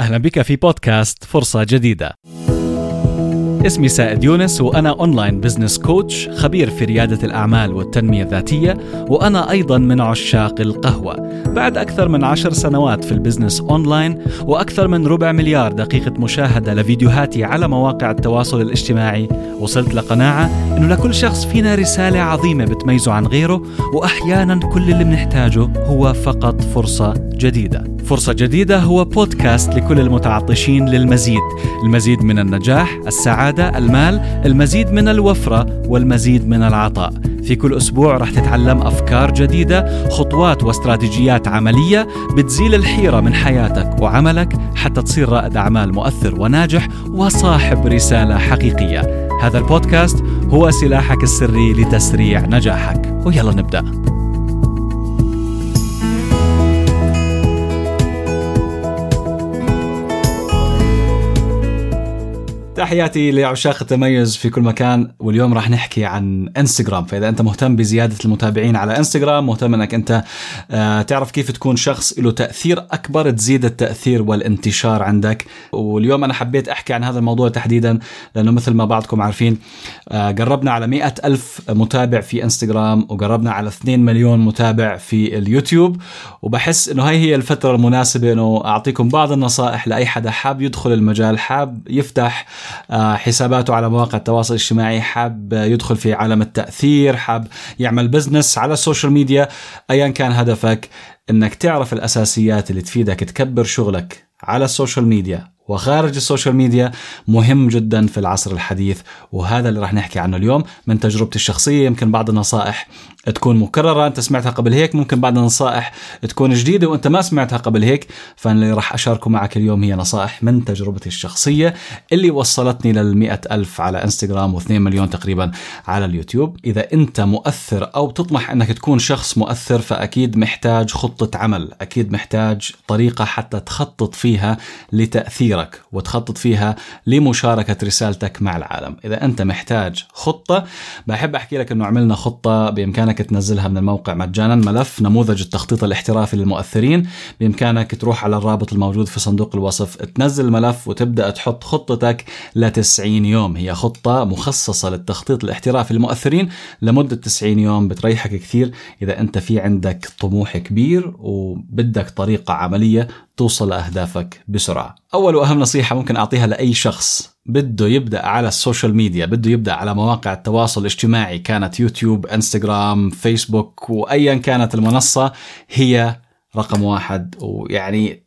أهلا بك في بودكاست فرصة جديدة. اسمي سائد يونس وأنا online business coach خبير في ريادة الأعمال والتنمية الذاتية وأنا أيضا من عشاق القهوة. بعد أكثر من عشر سنوات في ال business online وأكثر من ربع مليار دقيقة مشاهدة لفيديوهاتي على مواقع التواصل الاجتماعي وصلت لقناعة أنه لكل شخص فينا رسالة عظيمة بتميزه عن غيره وأحيانا كل اللي بنحتاجه هو فقط فرصة جديدة. فرصة جديدة هو بودكاست لكل المتعطشين للمزيد. المزيد من النجاح السعادة المال المزيد من الوفرة والمزيد من العطاء. في كل أسبوع رح تتعلم أفكار جديدة خطوات واستراتيجيات عملية بتزيل الحيرة من حياتك وعملك حتى تصير رائد أعمال مؤثر وناجح وصاحب رسالة حقيقية. هذا البودكاست هو سلاحك السري لتسريع نجاحك. ويلا نبدأ. تحياتي لعشاق التميز في كل مكان واليوم راح نحكي عن انستغرام فإذا أنت مهتم بزيادة المتابعين على انستغرام مهتم أنك أنت آه، تعرف كيف تكون شخص له تأثير أكبر تزيد التأثير والانتشار عندك. واليوم أنا حبيت أحكي عن هذا الموضوع تحديدا لأنه مثل ما بعضكم عارفين آه، قربنا على مئة ألف متابع في انستغرام وقربنا على 2 مليون متابع في اليوتيوب. وبحس إنه هاي هي الفترة المناسبة إنه أعطيكم بعض النصائح لأي حدا حاب يدخل المجال حاب يفتح حساباته على مواقع التواصل الاجتماعي حاب يدخل في عالم التأثير حاب يعمل business على ال social media أيا كان هدفك إنك تعرف الأساسيات اللي تفيدك تكبر شغلك على ال social media وخارج ال social media مهم جدا في العصر الحديث. وهذا اللي راح نحكي عنه اليوم من تجربتي الشخصية يمكن بعض النصائح تكون مكررة. أنت سمعتها قبل هيك ممكن بعض النصائح تكون جديدة وأنت ما سمعتها قبل هيك. فأنا اللي راح أشاركه معك اليوم هي نصائح من تجربتي الشخصية اللي وصلتني للمئة ألف على إنستغرام و2 مليون تقريبا على اليوتيوب. إذا أنت مؤثر أو تطمح أنك تكون شخص مؤثر فأكيد محتاج خطة عمل. أكيد محتاج طريقة حتى تخطط فيها لتأثير تفكيرك وتخطط فيها لمشاركة رسالتك مع العالم. إذا أنت محتاج خطة بحب أحكي لك أنه عملنا خطة بإمكانك تنزلها من الموقع مجانا. ملف نموذج التخطيط الاحترافي للمؤثرين. بإمكانك تروح على الرابط الموجود في صندوق الوصف. تنزل الملف وتبدأ تحط خطتك ل 90 يوم. هي خطة مخصصة للتخطيط الاحترافي للمؤثرين. لمدة 90 يوم بتريحك كثير. إذا أنت في عندك طموح كبير وبدك طريقة عملية توصل لأهدافك بسرعة. أول وأهم نصيحة ممكن أعطيها لأي شخص. بده يبدأ على ال social media بده يبدأ على مواقع التواصل الاجتماعي كانت يوتيوب إنستغرام فيسبوك وأيا كانت المنصة هي رقم واحد. ويعني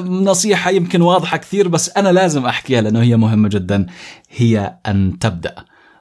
نصيحة يمكن واضحة كثير بس أنا لازم أحكيها لأنه هي مهمة جدا هي أن تبدأ.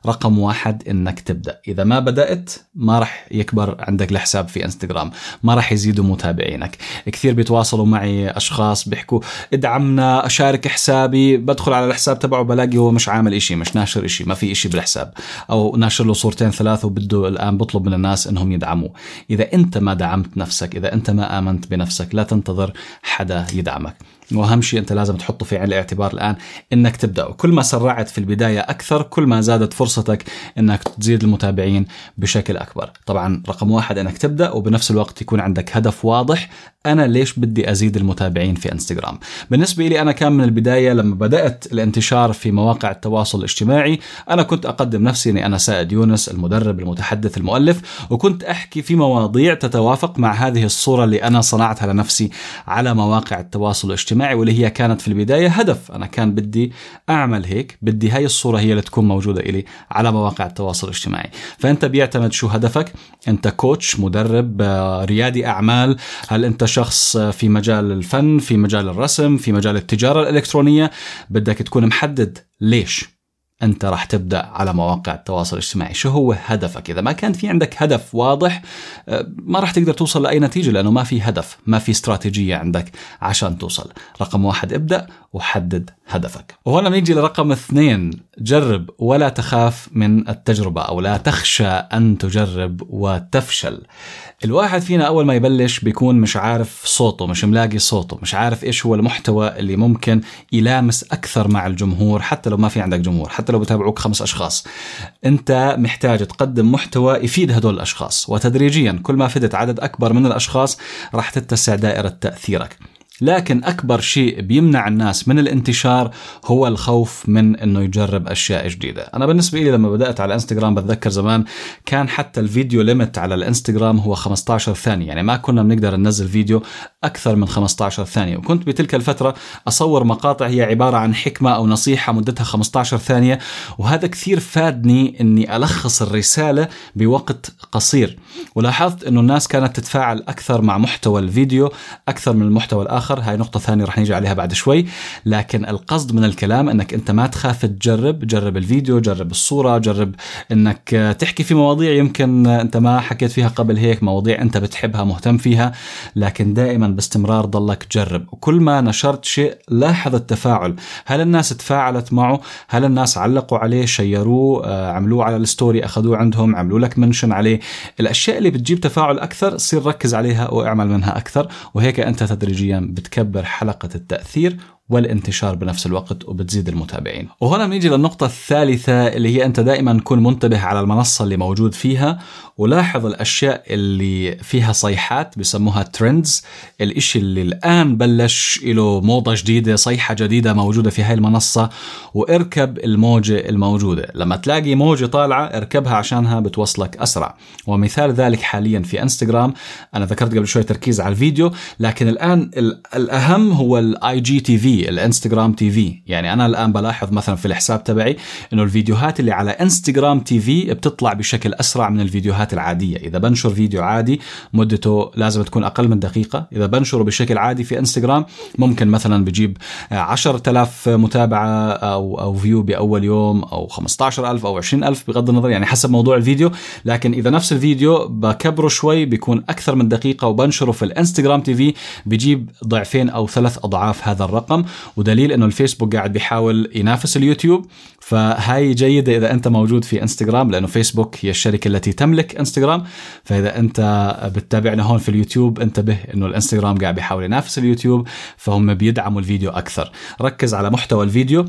رقم واحد إنك تبدأ. إذا ما بدأت ما راح يكبر عندك الحساب في إنستغرام. ما راح يزيدوا متابعينك. كثير بيتواصلوا معي أشخاص بيحكوا ادعمنا أشارك حسابي بدخل على الحساب تبعه بلاقي هو مش عامل إشي مش ناشر إشي ما في إشي بالحساب. أو ناشر له صورتين ثلاثة وبده الآن بطلب من الناس إنهم يدعموه. إذا أنت ما دعمت نفسك إذا أنت ما آمنت بنفسك لا تنتظر حدا يدعمك. وأهم شيء أنت لازم تحطه في عين الاعتبار الآن إنك تبدأ. وكل ما سرعت في البداية أكثر كل ما زادت فرصتك إنك تزيد المتابعين بشكل أكبر. طبعا رقم واحد إنك تبدأ وبنفس الوقت يكون عندك هدف واضح. أنا ليش بدي أزيد المتابعين في إنستغرام؟ بالنسبة لي أنا كان من البداية لما بدأت الانتشار في مواقع التواصل الاجتماعي أنا كنت أقدم نفسي إني أنا سائد يونس المدرب المتحدث المؤلف وكنت أحكي في مواضيع تتوافق مع هذه الصورة اللي أنا صنعتها لنفسي على مواقع التواصل الاجتماعي. واللي هي كانت في البداية هدف. أنا كان بدي أعمل هيك بدي هاي الصورة هي اللي تكون موجودة إلي على مواقع التواصل الاجتماعي. فأنت بيعتمد شو هدفك؟ أنت كوتش مدرب آه، ريادي أعمال. هل أنت شخص في مجال الفن في مجال الرسم في مجال التجارة الإلكترونية؟ بدك تكون محدد ليش. أنت راح تبدأ على مواقع التواصل الاجتماعي. شو هو هدفك؟ إذا ما كان في عندك هدف واضح آه، ما راح تقدر توصل لأي نتيجة لأنه ما في هدف ما في استراتيجية عندك عشان توصل. رقم واحد ابدأ وحدد هدفك. وهنا بنيجي لرقم اثنين جرب ولا تخاف من التجربة أو لا تخشى أن تجرب وتفشل. الواحد فينا أول ما يبلش بيكون مش عارف صوته مش ملاقي صوته مش عارف إيش هو المحتوى اللي ممكن يلامس أكثر مع الجمهور حتى لو ما في عندك جمهور حتى لو بتابعوك خمس أشخاص. أنت محتاج تقدم محتوى يفيد هدول الأشخاص وتدريجيا كل ما فدت عدد أكبر من الأشخاص راح تتسع دائرة تأثيرك. لكن أكبر شيء بيمنع الناس من الانتشار هو الخوف من إنه يجرب أشياء جديدة. أنا بالنسبة لي لما بدأت على انستغرام بتذكر زمان كان حتى الفيديو ليمت على الإنستغرام هو 15 ثانية. يعني ما كنا بنقدر ننزل فيديو أكثر من 15 ثانية. وكنت بتلك الفترة أصور مقاطع هي عبارة عن حكمة أو نصيحة مدتها 15 ثانية وهذا كثير فادني إني ألخص الرسالة بوقت قصير. ولاحظت إنه الناس كانت تتفاعل أكثر مع محتوى الفيديو أكثر من المحتوى الآخر هاي نقطة ثانية رح نيجي عليها بعد شوي. لكن القصد من الكلام إنك أنت ما تخاف تجرب جرب الفيديو جرب الصورة جرب إنك تحكي في مواضيع يمكن أنت ما حكيت فيها قبل هيك مواضيع أنت بتحبها مهتم فيها. لكن دائما باستمرار ضلك جرب. وكل ما نشرت شيء لاحظ التفاعل. هل الناس تفاعلت معه؟ هل الناس علقوا عليه share وه آه، عملوه على ال story أخذوه عندهم عملوا لك mention عليه؟ الأشياء اللي بتجيب تفاعل أكثر صير ركز عليها واعمل منها أكثر. وهيك أنت تدريجيا بتكبر حلقة التأثير والانتشار بنفس الوقت وبتزيد المتابعين. وهنا بنيجي للنقطة الثالثة اللي هي أنت دائما كن منتبه على المنصة اللي موجود فيها ولاحظ الأشياء اللي فيها صيحات بسموها trends الإشي اللي الآن بلش له موضة جديدة صيحة جديدة موجودة في هاي المنصة واركب الموجة الموجودة. لما تلاقي موجة طالعة اركبها عشانها بتوصلك أسرع. ومثال ذلك حاليا في إنستغرام. أنا ذكرت قبل شوي تركيز على الفيديو لكن الآن الأهم هو ال IGTV ال Instagram TV. يعني أنا الآن بلاحظ مثلا في الحساب تبعي إنه الفيديوهات اللي على انستغرام TV بتطلع بشكل أسرع من الفيديوهات العادية. إذا بنشر فيديو عادي مدته لازم تكون أقل من دقيقة. إذا بنشره بشكل عادي في انستغرام ممكن مثلا بجيب 10000 متابعة أو أو view بأول يوم أو 15000 أو 20000 بغض النظر يعني حسب موضوع الفيديو. لكن إذا نفس الفيديو بكبره شوي بيكون أكثر من دقيقة وبنشره في الانستغرام TV بجيب ضعفين أو ثلاث أضعاف هذا الرقم. ودليل إنه الفيسبوك قاعد بيحاول ينافس اليوتيوب. فهاي جيدة إذا أنت موجود في إنستغرام لأنه فيسبوك هي الشركة التي تملك إنستغرام. فإذا أنت بتتابعنا هون في اليوتيوب انتبه أنه الإنستغرام قاعد بيحاول ينافس اليوتيوب فهم بيدعموا الفيديو أكثر. ركز على محتوى الفيديو.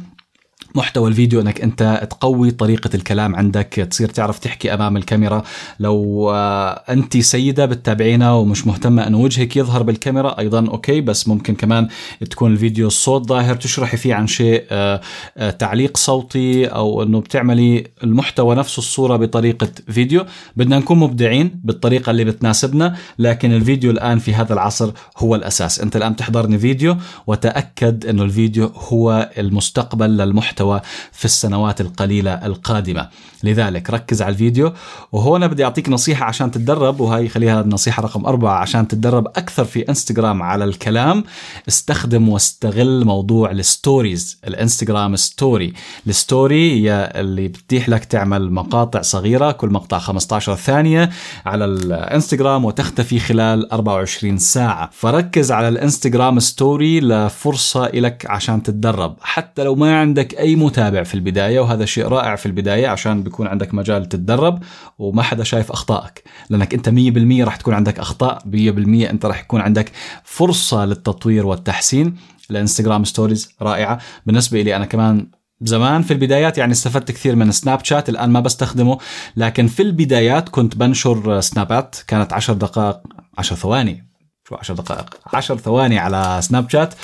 محتوى الفيديو انك انت تقوي طريقة الكلام عندك تصير تعرف تحكي أمام الكاميرا. لو آه، أنت سيدة بتتابعينا ومش مهتمة انه وجهك يظهر بالكاميرا أيضا okay بس ممكن كمان تكون الفيديو الصوت ظاهر تشرحي فيه عن شيء آه، آه، تعليق صوتي أو إنه بتعملي المحتوى نفسه الصورة بطريقة فيديو. بدنا نكون مبدعين بالطريقة اللي بتناسبنا لكن الفيديو الآن في هذا العصر هو الأساس. أنت الآن تحضرني فيديو وتأكد إنه الفيديو هو المستقبل للمحتوى. المحتوى في السنوات القليلة القادمة. لذلك ركز على الفيديو. وهنا بدي أعطيك نصيحة عشان تتدرب وهي خليها النصيحة رقم أربعة عشان تتدرب أكثر في إنستغرام على الكلام. استخدم واستغل موضوع ال stories الإنستغرام story. ال story هي اللي بتتيح لك تعمل مقاطع صغيرة كل مقطع 15 ثانية على الإنستغرام وتختفي خلال 24 ساعة. فركز على الإنستغرام story لفرصة لك عشان تتدرب. حتى لو ما عندك أي متابع في البداية وهذا شيء رائع في البداية عشان بيكون عندك مجال تتدرب وما حدا شايف أخطائك. لأنك أنت 100% راح تكون عندك أخطاء 100% أنت راح يكون عندك فرصة للتطوير والتحسين. الإنستغرام stories رائعة. بالنسبة لي أنا كمان زمان في البدايات يعني استفدت كثير من سناب شات الآن ما بستخدمه. لكن في البدايات كنت بنشر سنابات كانت 10 دقائق 10 ثواني. شو 10 دقائق؟ 10 ثواني على سناب شات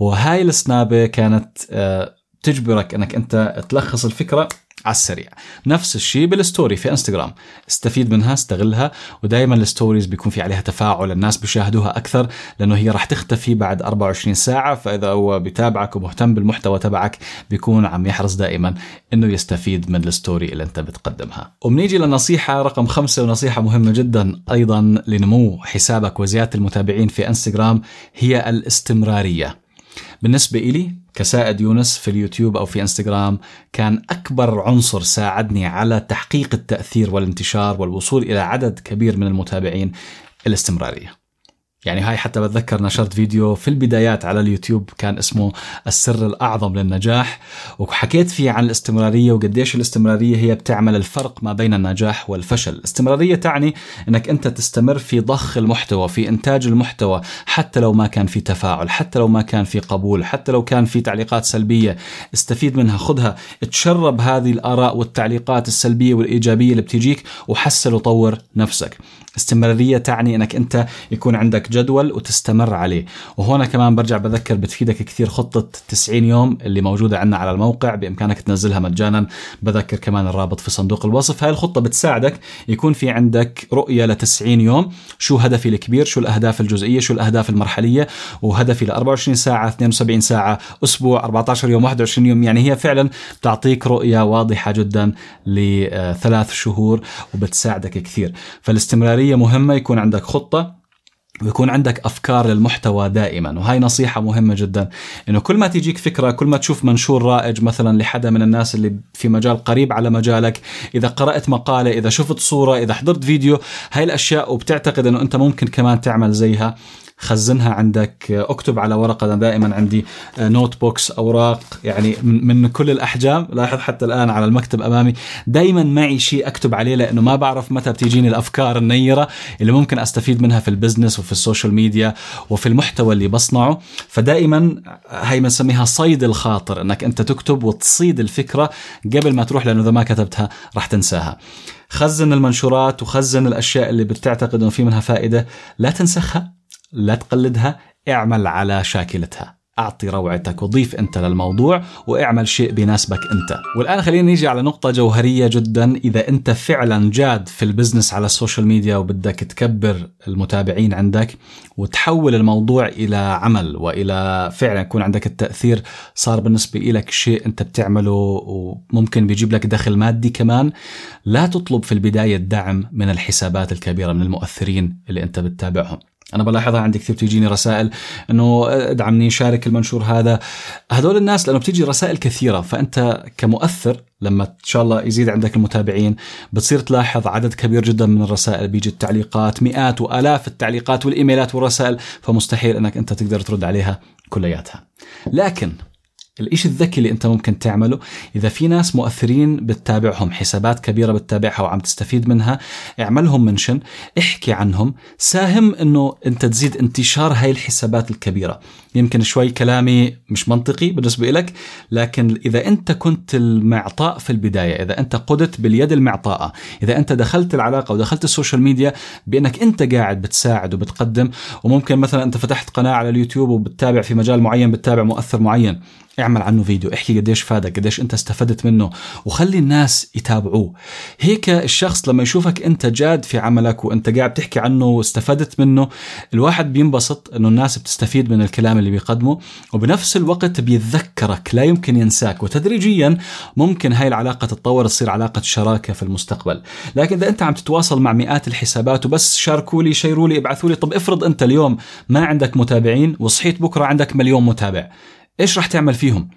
وهاي السنابة كانت آه، تجبرك أنك أنت تلخص الفكرة على السريع. نفس الشيء بال story في إنستغرام. استفيد منها استغلها ودائما ال stories بيكون في عليها تفاعل الناس بيشاهدوها أكثر لأنه هي راح تختفي بعد 24 ساعة فإذا هو بيتابعك ومهتم بالمحتوى تبعك بيكون عم يحرص دائما إنه يستفيد من ال story اللي أنت بتقدمها. وبنيجي للنصيحة رقم خمسة ونصيحة مهمة جدا أيضا لنمو حسابك وزيادة المتابعين في إنستغرام هي الاستمرارية. بالنسبة إلي كسائد يونس في اليوتيوب أو في إنستغرام كان أكبر عنصر ساعدني على تحقيق التأثير والانتشار والوصول إلى عدد كبير من المتابعين الاستمرارية. يعني هاي حتى بتذكر نشرت فيديو في البدايات على اليوتيوب كان اسمه السر الأعظم للنجاح وحكيت فيه عن الاستمرارية وقديش الاستمرارية هي بتعمل الفرق ما بين النجاح والفشل. الاستمرارية تعني أنك أنت تستمر في ضخ المحتوى في إنتاج المحتوى حتى لو ما كان في تفاعل حتى لو ما كان في قبول حتى لو كان في تعليقات سلبية. استفيد منها خذها تشرب هذه الآراء والتعليقات السلبية والإيجابية اللي بتجيك وحسن وطور نفسك. استمرارية تعني إنك أنت يكون عندك جدول وتستمر عليه. وهنا كمان برجع بذكر بتفيدك كثير خطة 90 يوم اللي موجودة عندنا على الموقع بإمكانك تنزلها مجانا. بذكر كمان الرابط في صندوق الوصف. هاي الخطة بتساعدك يكون في عندك رؤية ل 90 يوم. شو هدفي الكبير؟ شو الأهداف الجزئية؟ شو الأهداف المرحلية؟ وهدفي ل 24 ساعة 72 ساعة أسبوع 14 يوم 21 يوم. يعني هي فعلا بتعطيك رؤية واضحة جدا لثلاث شهور وبتساعدك كثير. فالاستمرارية مهمة يكون عندك خطة ويكون عندك أفكار للمحتوى دائما. وهي نصيحة مهمة جدا إنه كل ما تيجيك فكرة كل ما تشوف منشور رائج مثلا لحدا من الناس اللي في مجال قريب على مجالك إذا قرأت مقالة إذا شفت صورة إذا حضرت فيديو هاي الأشياء وبتعتقد إنه أنت ممكن كمان تعمل زيها. خزنها عندك اكتب على ورقة أنا دائما عندي notebooks أوراق يعني من كل الأحجام. لاحظ حتى الآن على المكتب أمامي دائما معي شيء أكتب عليه لأنه ما بعرف متى بتيجيني الأفكار النيرة اللي ممكن أستفيد منها في ال business وفي ال social media وفي المحتوى اللي بصنعه. فدائما هي بنسميها صيد الخاطر إنك أنت تكتب وتصيد الفكرة قبل ما تروح لأنه إذا ما كتبتها راح تنساها. خزن المنشورات وخزن الأشياء اللي بتعتقد إنه في منها فائدة لا تنسخها لا تقلدها اعمل على شاكلتها. أعطي روعتك وضيف أنت للموضوع واعمل شيء بيناسبك أنت. والآن خلينا نيجي على نقطة جوهرية جدا. إذا أنت فعلا جاد في ال business على ال social media وبدك تكبر المتابعين عندك وتحول الموضوع إلى عمل وإلى فعلا يكون عندك التأثير صار بالنسبة لك شيء أنت بتعمله وممكن بيجيب لك دخل مادي كمان لا تطلب في البداية الدعم من الحسابات الكبيرة من المؤثرين اللي أنت بتتابعهم. أنا بلاحظها عندي كثير تجيني رسائل إنه ادعمني شارك المنشور هذا. هذول الناس لأنه بتيجي رسائل كثيرة فأنت كمؤثر لما إن شاء الله يزيد عندك المتابعين بتصير تلاحظ عدد كبير جدا من الرسائل. بيجي التعليقات مئات وآلاف التعليقات والإيميلات والرسائل فمستحيل إنك أنت تقدر ترد عليها كلياتها. لكن الإشي الذكي اللي أنت ممكن تعمله. إذا في ناس مؤثرين بتتابعهم حسابات كبيرة بتتابعها وعم تستفيد منها اعملهم mention احكي عنهم. ساهم أنه أنت تزيد انتشار هاي الحسابات الكبيرة. يمكن شوي كلامي مش منطقي بالنسبة لك لكن إذا أنت كنت المعطاء في البداية إذا أنت قدت باليد المعطاءة إذا أنت دخلت العلاقة ودخلت ال social media بأنك أنت قاعد بتساعد وبتقدم وممكن مثلا أنت فتحت قناة على اليوتيوب وبتتابع في مجال معين بتتابع مؤثر معين. اعمل عنه فيديو احكي قديش فادك قديش انت استفدت منه وخلي الناس يتابعوه. هيك الشخص لما يشوفك انت جاد في عملك وانت قاعد تحكي عنه واستفدت منه الواحد بينبسط انه الناس بتستفيد من الكلام اللي بيقدمه وبنفس الوقت بيتذكرك لا يمكن ينساك. وتدريجيا ممكن هاي العلاقة تتطور تصير علاقة شراكة في المستقبل. لكن إذا أنت عم تتواصل مع مئات الحسابات وبس شاركوا لي شيروا لي ابعثوا لي طب افرض أنت اليوم ما عندك متابعين وصحيت بكرة عندك مليون متابع. إيش راح تعمل فيهم؟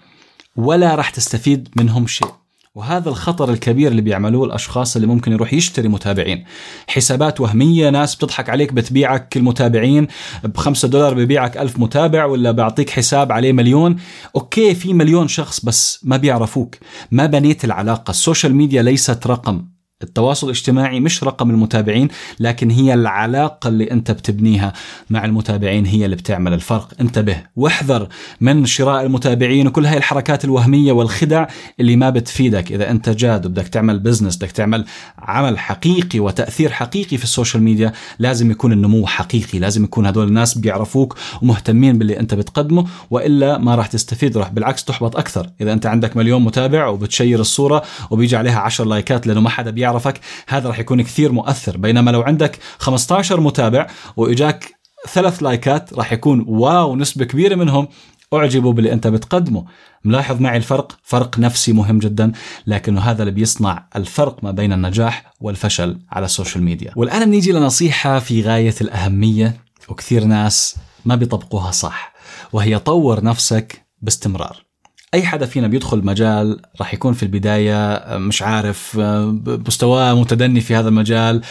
ولا راح تستفيد منهم شيء. وهذا الخطر الكبير اللي بيعملوه الأشخاص اللي ممكن يروح يشتري متابعين. حسابات وهمية ناس بتضحك عليك بتبيعك المتابعين بخمسة دولار ببيعك ألف متابع ولا بعطيك حساب عليه مليون. أوكي في مليون شخص بس ما بيعرفوك. ما بنيت العلاقة. ال social media ليست رقم. التواصل الاجتماعي مش رقم المتابعين لكن هي العلاقة اللي أنت بتبنيها مع المتابعين هي اللي بتعمل الفرق. انتبه واحذر من شراء المتابعين وكل هاي الحركات الوهمية والخدع اللي ما بتفيدك. إذا أنت جاد وبدك تعمل business بدك تعمل عمل حقيقي وتأثير حقيقي في ال social media لازم يكون النمو حقيقي. لازم يكون هدول الناس بيعرفوك ومهتمين باللي أنت بتقدمه وإلا ما راح تستفيد. راح بالعكس تحبط أكثر. إذا أنت عندك مليون متابع وبت share الصورة وبيجي عليها 10 لايكات لأنه ما حدا بيعرف يعرفك هذا راح يكون كثير مؤثر. بينما لو عندك 15 متابع وإجاك ثلاث لايكات راح يكون wow نسبة كبيرة منهم أعجبوا باللي أنت بتقدمه. ملاحظ معي الفرق؟ فرق نفسي مهم جدا لكنه هذا اللي بيصنع الفرق ما بين النجاح والفشل على ال social media. والآن بنيجي لنصيحة في غاية الأهمية وكثير ناس ما بيطبقوها صح وهي طور نفسك باستمرار. أي حدا فينا بيدخل مجال راح يكون في البداية مش عارف مستواه متدني في هذا المجال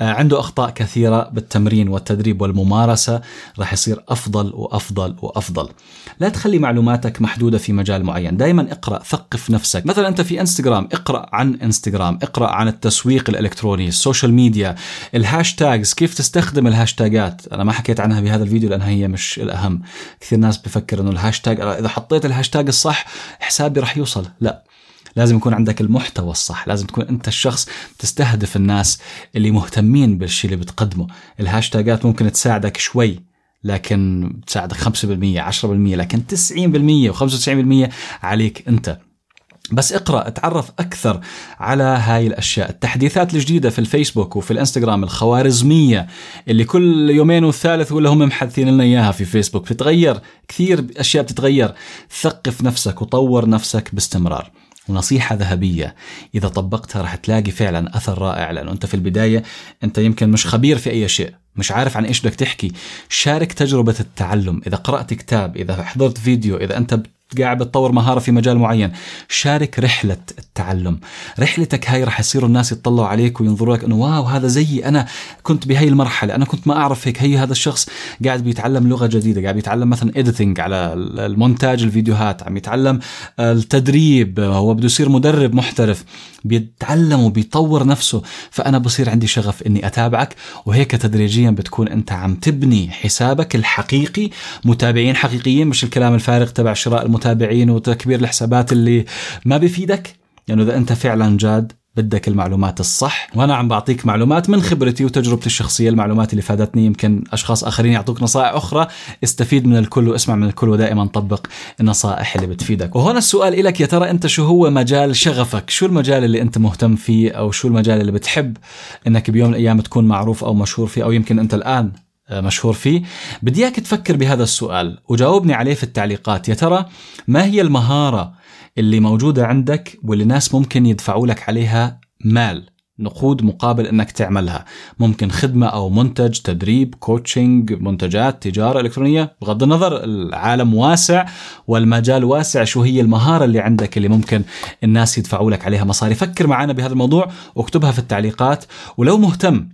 عنده أخطاء كثيرة بالتمرين والتدريب والممارسة راح يصير أفضل وأفضل وأفضل. لا تخلي معلوماتك محدودة في مجال معين دائما اقرأ ثقف نفسك. مثلا أنت في إنستغرام اقرأ عن إنستغرام اقرأ عن التسويق الإلكتروني ال social media ال hashtags كيف تستخدم الهاشتاجات؟ أنا ما حكيت عنها بهذا الفيديو لأنها هي مش الأهم. كثير ناس بفكر إنه الهاشتاج إذا حطيت الهاشتاج الصح حسابي راح يوصل. لا. لازم يكون عندك المحتوى الصح. لازم تكون أنت الشخص تستهدف الناس اللي مهتمين بالشيء اللي بتقدمه. الهاشتاجات ممكن تساعدك شوي لكن تساعدك 5% 10% لكن 90% و95% عليك أنت. بس اقرأ اتعرف أكثر على هاي الأشياء. التحديثات الجديدة في الفيسبوك وفي الإنستغرام الخوارزمية اللي كل يومين والثالث ولا هم محدثين لنا إياها في فيسبوك. بتتغير كثير أشياء بتتغير. ثقف نفسك وطور نفسك باستمرار. ونصيحة ذهبية إذا طبقتها رح تلاقي فعلا أثر رائع لأنه أنت في البداية أنت يمكن مش خبير في أي شيء مش عارف عن إيش بدك تحكي. شارك تجربة التعلم. إذا قرأت كتاب إذا حضرت فيديو إذا أنت قاعد بتطور مهارة في مجال معين. شارك رحلة التعلم. رحلتك هاي رح يصيروا الناس يطلعوا عليك وينظروا لك إنه wow هذا زيي أنا كنت بهي المرحلة أنا كنت ما أعرف هيك هي هذا الشخص قاعد بيتعلم لغة جديدة قاعد بيتعلم مثلا editing على المونتاج الفيديوهات عم يتعلم التدريب هو بده يصير مدرب محترف بيتعلم وبيطور نفسه فأنا بصير عندي شغف إني أتابعك وهيك تدريجيا بتكون أنت عم تبني حسابك الحقيقي متابعين حقيقيين مش الكلام الفارغ تبع شراء المتابعين وتكبير الحسابات اللي ما بيفيدك. يعني إذا أنت فعلا جاد بدك المعلومات الصح. وأنا عم بعطيك معلومات من خبرتي وتجربتي الشخصية المعلومات اللي فادتني. يمكن أشخاص آخرين يعطوك نصائح أخرى. استفيد من الكل واسمع من الكل ودائما طبق النصائح اللي بتفيدك. وهنا السؤال لك يا ترى أنت شو هو مجال شغفك؟ شو المجال اللي أنت مهتم فيه؟ أو شو المجال اللي بتحب إنك بيوم من الأيام تكون معروف أو مشهور فيه؟ أو يمكن أنت الآن مشهور فيه. بدي إياك تفكر بهذا السؤال وجاوبني عليه في التعليقات. يا ترى ما هي المهارة اللي موجودة عندك واللي الناس ممكن يدفعوا لك عليها مال نقود مقابل إنك تعملها؟ ممكن خدمة أو منتج تدريب كوتشنج منتجات تجارة إلكترونية؟ بغض النظر العالم واسع والمجال واسع شو هي المهارة اللي عندك اللي ممكن الناس يدفعوا لك عليها مصاري؟ فكر معنا بهذا الموضوع واكتبها في التعليقات. ولو مهتم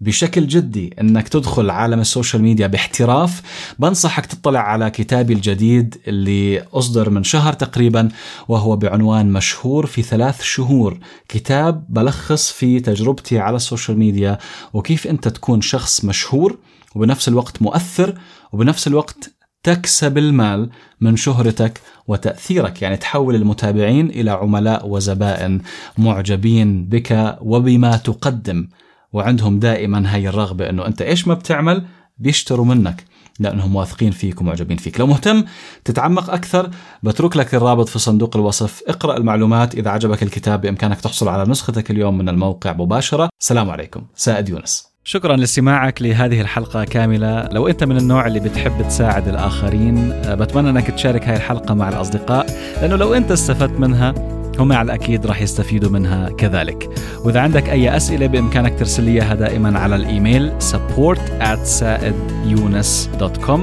بشكل جدي إنك تدخل عالم ال social media باحتراف بنصحك تطلع على كتابي الجديد اللي أصدر من شهر تقريبا وهو بعنوان مشهور في ثلاث شهور. كتاب بلخص في تجربتي على ال social media وكيف أنت تكون شخص مشهور وبنفس الوقت مؤثر وبنفس الوقت تكسب المال من شهرتك وتأثيرك. يعني تحول المتابعين إلى عملاء وزبائن معجبين بك وبما تقدم. وعندهم دائما هاي الرغبة أنه أنت إيش ما بتعمل بيشتروا منك لأنهم واثقين فيك ومعجبين فيك. لو مهتم تتعمق أكثر بترك لك الرابط في صندوق الوصف. اقرأ المعلومات. إذا عجبك الكتاب بإمكانك تحصل على نسختك اليوم من الموقع مباشرة. السلام عليكم. سائد يونس. شكرا لاستماعك لهذه الحلقة كاملة. لو أنت من النوع اللي بتحب تساعد الآخرين بتمنى أنك تشارك هاي الحلقة مع الأصدقاء لأنه لو أنت استفدت منها هم على الأكيد راح يستفيدوا منها كذلك. وإذا عندك أي أسئلة بإمكانك ترسل لي إياها دائما على الإيميل support at saidyunus.com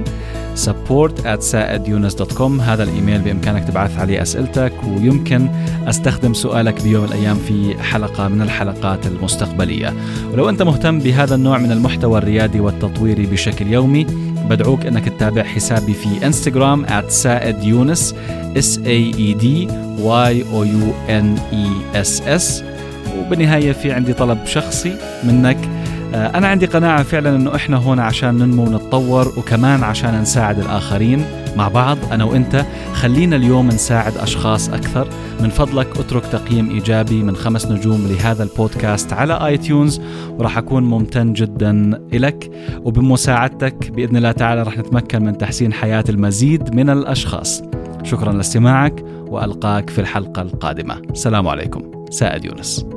support at saidyunus.com هذا الإيميل بإمكانك تبعث عليه أسئلتك ويمكن أستخدم سؤالك بيوم من الأيام في حلقة من الحلقات المستقبلية. ولو أنت مهتم بهذا النوع من المحتوى الريادي والتطويري بشكل يومي بدعوك إنك تتابع حسابي في إنستغرام سائد يونس S A E D Y O U N E S S وبالنهاية في عندي طلب شخصي منك أنا عندي قناعة فعلا إنه إحنا هون عشان ننمو ونتطور وكمان عشان نساعد الآخرين مع بعض أنا وإنت. خلينا اليوم نساعد أشخاص أكثر. من فضلك أترك تقييم إيجابي من خمس نجوم لهذا البودكاست على iTunes وراح أكون ممتن جدا لك وبمساعدتك بإذن الله تعالى راح نتمكن من تحسين حياة المزيد من الأشخاص. شكرا لاستماعك وألقاك في الحلقة القادمة. السلام عليكم. سائد يونس.